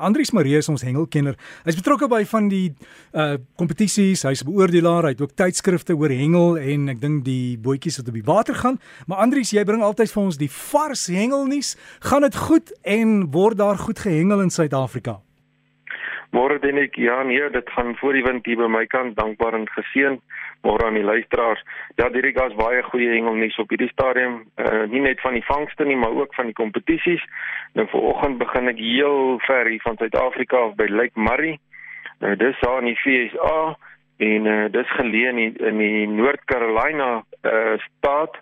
Andrius Marie is ons hengelkenner. Hy's betrokke by van die uh kompetisies, hy's 'n beoordelaar, hy het ook tydskrifte oor hengel en ek dink die bootjies wat op die water gaan. Maar Andrius, jy bring altyd vir ons die vars hengelnuus. Gaan dit goed en word daar goed gehengel in Suid-Afrika? Môre dink ek ja nee, dit gaan voor die wind hier by my kant dankbaar en geseën. Môre aan die luisteraars. Ja, hierdie gas baie goeie hengelnuus op hierdie stadium. Uh nie net van die vangste nie, maar ook van die kompetisies. Nou vanoggend begin ek heel ver hier van Suid-Afrika af by Lake Murray. Nou dis daar in die VSA en uh dis geleë in die, in die Noord-Carolina uh staat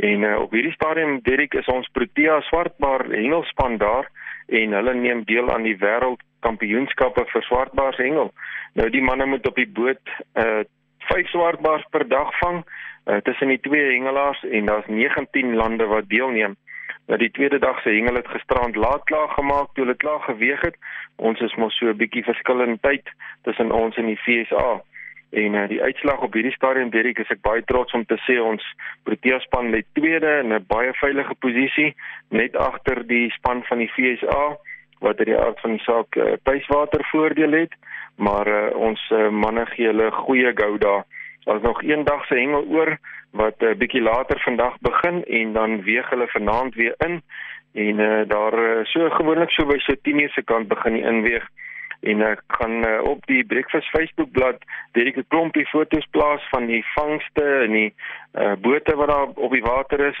en uh, op hierdie stadium Derek is ons Protea swartbaar hengelspan daar en hulle neem deel aan die wêreld kampioenskappe vir swartbaars hengel. Nou die manne moet op die boot uh 5 swartbaars per dag vang uh, tussen die twee hengelaars en daar's 19 lande wat deelneem. Nou die tweede dag se hengel het gisterand laat klaar gemaak toe hulle klaar geweeg het. Ons is mos so 'n bietjie verskillende tyd tussen ons en die FSA. En uh, die uitslag op hierdie stadium Derek is ek baie trots om te sê ons Protea span lê tweede in 'n baie veilige posisie net agter die span van die FSA wat uit die aard van die saak uh, tuiswater voordeel het, maar uh, ons uh, manne gee hulle goeie gou daar. Daar's nog een dag se hengel oor wat 'n uh, bietjie later vandag begin en dan weeg hulle vanaand weer in en uh, daar uh, so gewoonlik so by so 10:00 se kant begin die inweeg en ek gaan uh, op die Breakfast Facebook bladsy 'n klompie foto's plaas van die vangste en die uh, bote wat daar op die water is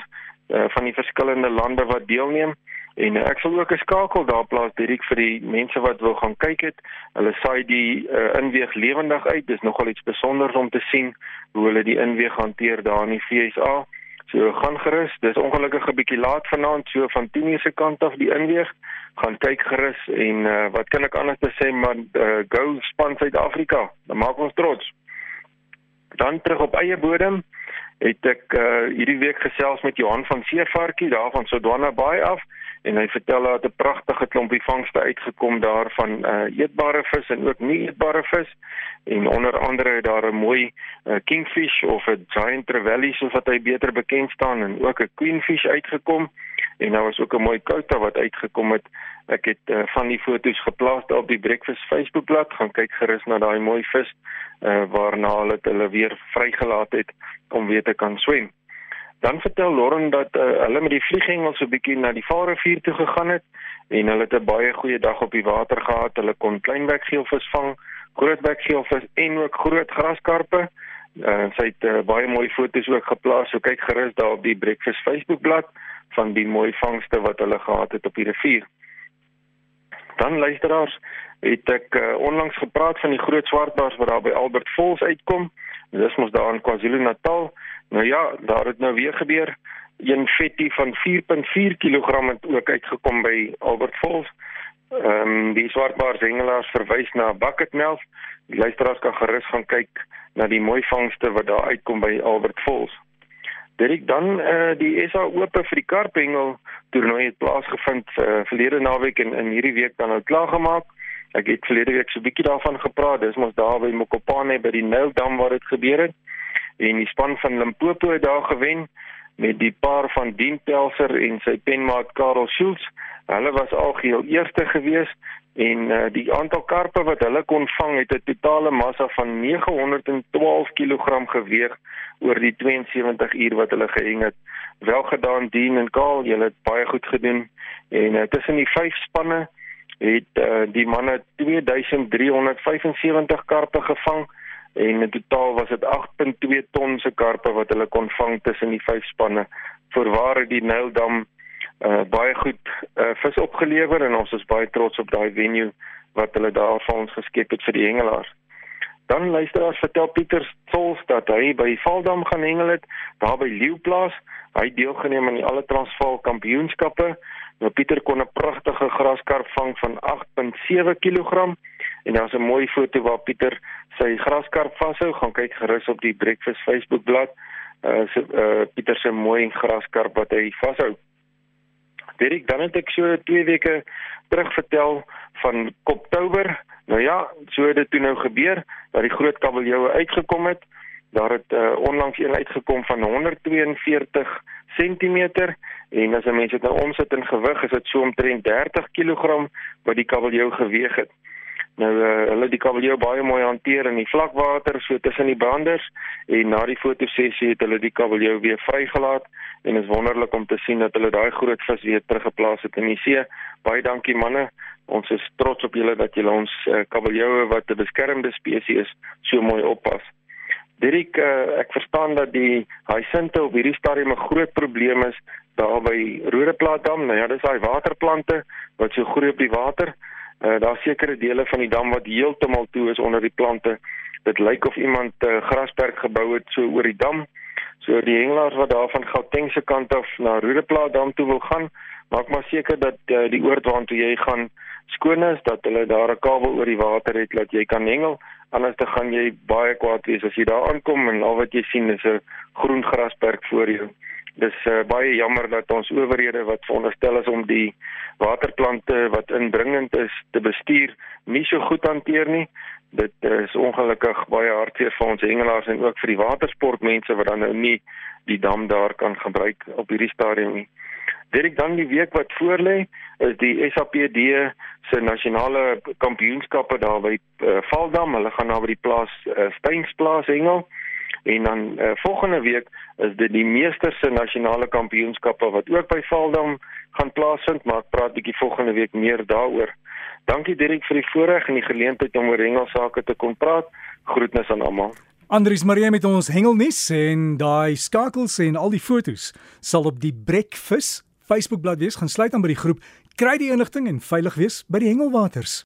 uh, van die verskillende lande wat deelneem En ek sal ook 'n skakel daar plaas direk vir die mense wat wil gaan kyk het. Hulle saai die uh, inweeg lewendig uit. Dis nogal iets spesiaals om te sien hoe hulle die inweeg hanteer daar in die FSA. So gaan gerus. Dis ongelukkig 'n bietjie laat vanaand so van 10:00 se kant af die inweeg. Gaan kyk gerus en uh, wat kan ek anders te sê maar uh, go span Suid-Afrika. Dan maak ons trots. Dan terug op eie bodem het ek uh, hierdie week gesels met Johan van Seevarkie daar van Sodwana Bay af en hy vertel dat 'n pragtige klompie vangste uitgekom daar van uh, eetbare vis en ook nie eetbare vis. En onder andere het daar 'n mooi uh, kingfish of 'n giant trevally soos wat hy beter bekend staan en ook 'n queenfish uitgekom. En daar was ook 'n mooi kouta wat uitgekom het. Ek het uh, van die foto's geplaas op die breakfast Facebookblad. Gaan kyk gerus na daai mooi vis uh, waarna hulle hulle weer vrygelaat het om weer te kan swem Dan vertel Lauren dat uh, hulle met die vlieghengel so 'n bietjie na die Vaalrivier toe gegaan het en hulle het 'n baie goeie dag op die water gehad. Hulle kon kleinbekgeelvis vang, grootbekgeelvis en ook groot graskarpe. Uh, sy het uh, baie mooi foto's ook geplaas. So kyk gerus daar op die Breakfast Facebookblad van die mooi vangste wat hulle gehad het op die rivier. Dan luisteraars, het ek uh, onlangs gepraat van die groot swartbaars wat daar by Albert Falls uitkom. Dis mos daar in KwaZulu-Natal. Nou ja, daar het nou weer gebeur. Een vetty van 4.4 kg het ook uitgekom by Albert Falls. Ehm um, die swartbaars hengelaars verwys na bucket mouth. Die luisteraars kan gerus gaan kyk na die mooi vangste wat daar uitkom by Albert Falls. Dit dan eh uh, die SA Ope vir die karphengel toernooi het plaasgevind uh, verlede naweek en in hierdie week dan nou klaar gemaak. Ek het verlede week so 'n bietjie daarvan gepraat. Dis mos daar by Mokopane by die Nyldam waar dit gebeur het en die span van Limpopo het daar gewen met die paar van Dien Pelser en sy penmaat Karel Schultz. Hulle was algeheel eerste gewees en uh, die aantal karpe wat hulle kon vang het 'n totale massa van 912 kg geweeg oor die 72 uur wat hulle geheng het. Wel gedaan Dien en Karel, julle het baie goed gedoen en uh, tussen die vyf spanne het uh, die manne 2375 karpe gevang en in totaal was dit 8.2 ton se karpe wat hulle kon vang tussen die vyf spanne. Voorwaar die Nyldam uh, baie goed uh, vis opgelewer en ons is baie trots op daai venue wat hulle daar vir ons geskep het vir die hengelaars. Dan luisteraars vertel Pieter Stols dat hy by Valdam gaan hengel het, daar by Leeuplaas. Hy het deelgeneem aan die alle Transvaal kampioenskappe. Nou Pieter kon 'n pragtige graskarp vang van 8.7 kg en daar's 'n mooi foto waar Pieter sy graskarp vashou. Gaan kyk gerus op die Breakfast Facebook bladsy. Uh, so, uh Pieter se mooi graskarp wat hy vashou. Dirk, dan het ek so 2 weke terug vertel van Koptober. Nou ja, so het dit toe nou gebeur dat die groot kabeljoue uitgekom het Daar het uh, onlangs een uitgekom van 142 cm en as 'n mens dit nou omsit in gewig, is dit so omtrent 30 kg wat die kabeljou geweg het. Nou uh, hulle die kabeljou baie mooi hanteer in die vlakwater so tussen die branders en na die fotosessie het hulle die kabeljou weer vrygelaat en is wonderlik om te sien dat hulle daai groot vis weer teruggeplaas het in die see. Baie dankie manne. Ons is trots op julle dat julle ons uh, kabeljoue wat 'n beskermde spesies is so mooi oppas. Dirk, uh, ek verstaan dat die hysinte op hierdie stadium 'n groot probleem is daar by Rodeplaatdam. Nou ja, dis daai waterplante wat so groei op die water. Uh, daar sekere dele van die dam wat heeltemal toe is onder die plante. Dit lyk of iemand 'n uh, grasperk gebou het so oor die dam. So die hengelaars wat daar van Gauteng se kant af na Rodeplaatdam toe wil gaan, maak maar seker dat uh, die oord waartoe jy gaan skoon is, dat hulle daar 'n kabel oor die water het dat jy kan hengel anders dan gaan jy baie kwaad wees as jy daar aankom en al wat jy sien is 'n groen grasperk voor jou. Dis uh, baie jammer dat ons owerhede wat veronderstel is om die waterplante wat indringend is te bestuur, nie so goed hanteer nie. Dit uh, is ongelukkig baie hartseer vir ons hengelaars en ook vir die watersportmense wat dan nou nie die dam daar kan gebruik op hierdie stadium nie. Direk dan die week wat voorlê is die SAPD se nasionale kampioenskappe daar by uh, Valdam. Hulle gaan na by die plaas uh, Steynsplaas hengel. En dan uh, volgende week is dit die meester se nasionale kampioenskappe wat ook by Valdam gaan plaasvind, maar ek praat bietjie volgende week meer daaroor. Dankie Dirk vir die voorreg en die geleentheid om oor hengelsake te kon praat. Groetnis aan almal. Andries Marie met ons hengelnuus en daai skakels en al die fotos sal op die Breakfast Facebookblad wees, gaan sluit aan by die groep, kry die inligting en veilig wees by die hengelwaters.